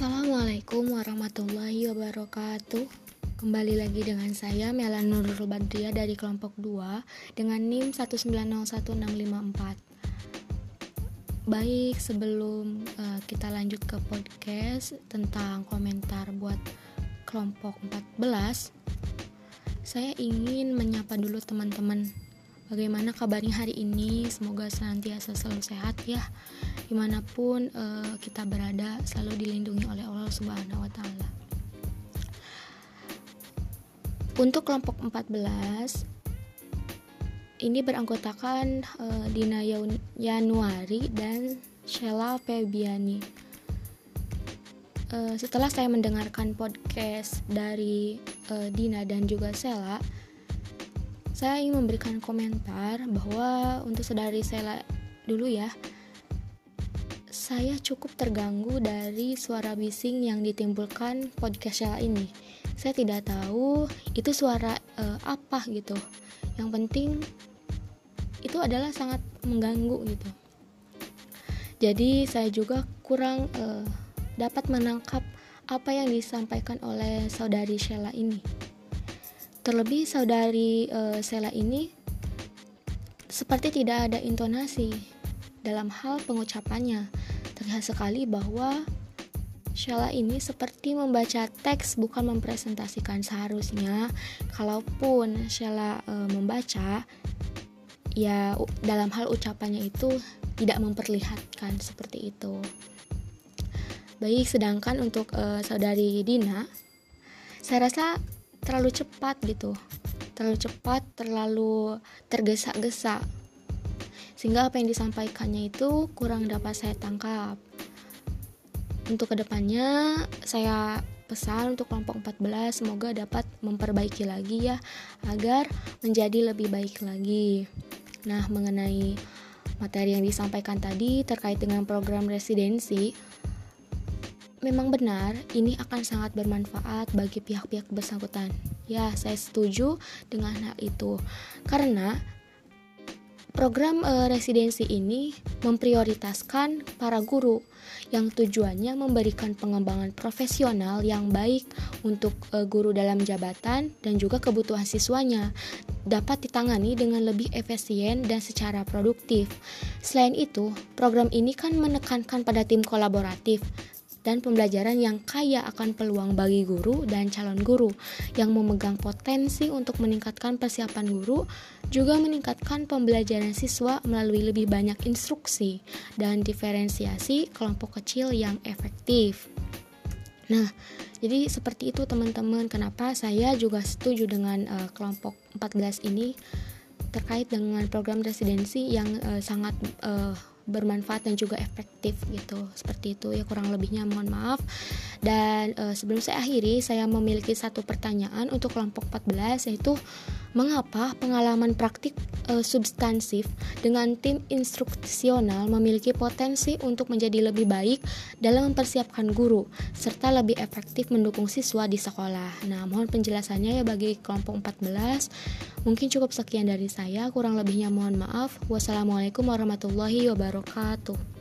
Assalamualaikum warahmatullahi wabarakatuh. Kembali lagi dengan saya Mela Nurul Badria dari kelompok 2 Dengan NIM 1901654 Baik, sebelum uh, kita lanjut ke podcast Tentang komentar buat kelompok 14 Saya ingin menyapa dulu teman-teman Bagaimana kabarnya hari ini? Semoga senantiasa selalu sehat ya. Di mana pun uh, kita berada, selalu dilindungi oleh Allah Subhanahu Wa Taala. Untuk kelompok 14, ini beranggotakan uh, Dina Januari dan Sheila Febiani. Uh, setelah saya mendengarkan podcast dari uh, Dina dan juga Sheila, saya ingin memberikan komentar bahwa untuk saudari saya dulu ya saya cukup terganggu dari suara bising yang ditimbulkan podcast Sheila ini. Saya tidak tahu itu suara uh, apa gitu. Yang penting itu adalah sangat mengganggu gitu. Jadi saya juga kurang uh, dapat menangkap apa yang disampaikan oleh saudari Sheila ini. Terlebih saudari uh, Sela ini seperti tidak ada intonasi dalam hal pengucapannya. Terlihat sekali bahwa Sheila ini seperti membaca teks bukan mempresentasikan seharusnya kalaupun Sheila e, membaca ya dalam hal ucapannya itu tidak memperlihatkan seperti itu. Baik, sedangkan untuk e, saudari Dina saya rasa terlalu cepat gitu. Terlalu cepat terlalu tergesa-gesa. Sehingga apa yang disampaikannya itu kurang dapat saya tangkap. Untuk ke depannya saya pesan untuk kelompok 14 semoga dapat memperbaiki lagi ya agar menjadi lebih baik lagi. Nah mengenai materi yang disampaikan tadi terkait dengan program residensi memang benar ini akan sangat bermanfaat bagi pihak-pihak bersangkutan. Ya, saya setuju dengan hal itu. Karena program e, residensi ini memprioritaskan para guru yang tujuannya memberikan pengembangan profesional yang baik untuk e, guru dalam jabatan dan juga kebutuhan siswanya dapat ditangani dengan lebih efisien dan secara produktif. Selain itu, program ini kan menekankan pada tim kolaboratif dan pembelajaran yang kaya akan peluang bagi guru dan calon guru yang memegang potensi untuk meningkatkan persiapan guru juga meningkatkan pembelajaran siswa melalui lebih banyak instruksi dan diferensiasi kelompok kecil yang efektif. Nah, jadi seperti itu teman-teman kenapa saya juga setuju dengan uh, kelompok 14 ini terkait dengan program residensi yang uh, sangat uh, bermanfaat dan juga efektif gitu seperti itu ya kurang lebihnya mohon maaf dan uh, sebelum saya akhiri saya memiliki satu pertanyaan untuk kelompok 14 yaitu mengapa pengalaman praktik uh, substansif dengan tim instruksional memiliki potensi untuk menjadi lebih baik dalam mempersiapkan guru serta lebih efektif mendukung siswa di sekolah. Nah, mohon penjelasannya ya bagi kelompok 14. Mungkin cukup sekian dari saya, kurang lebihnya mohon maaf. Wassalamualaikum warahmatullahi wabarakatuh. ろかと。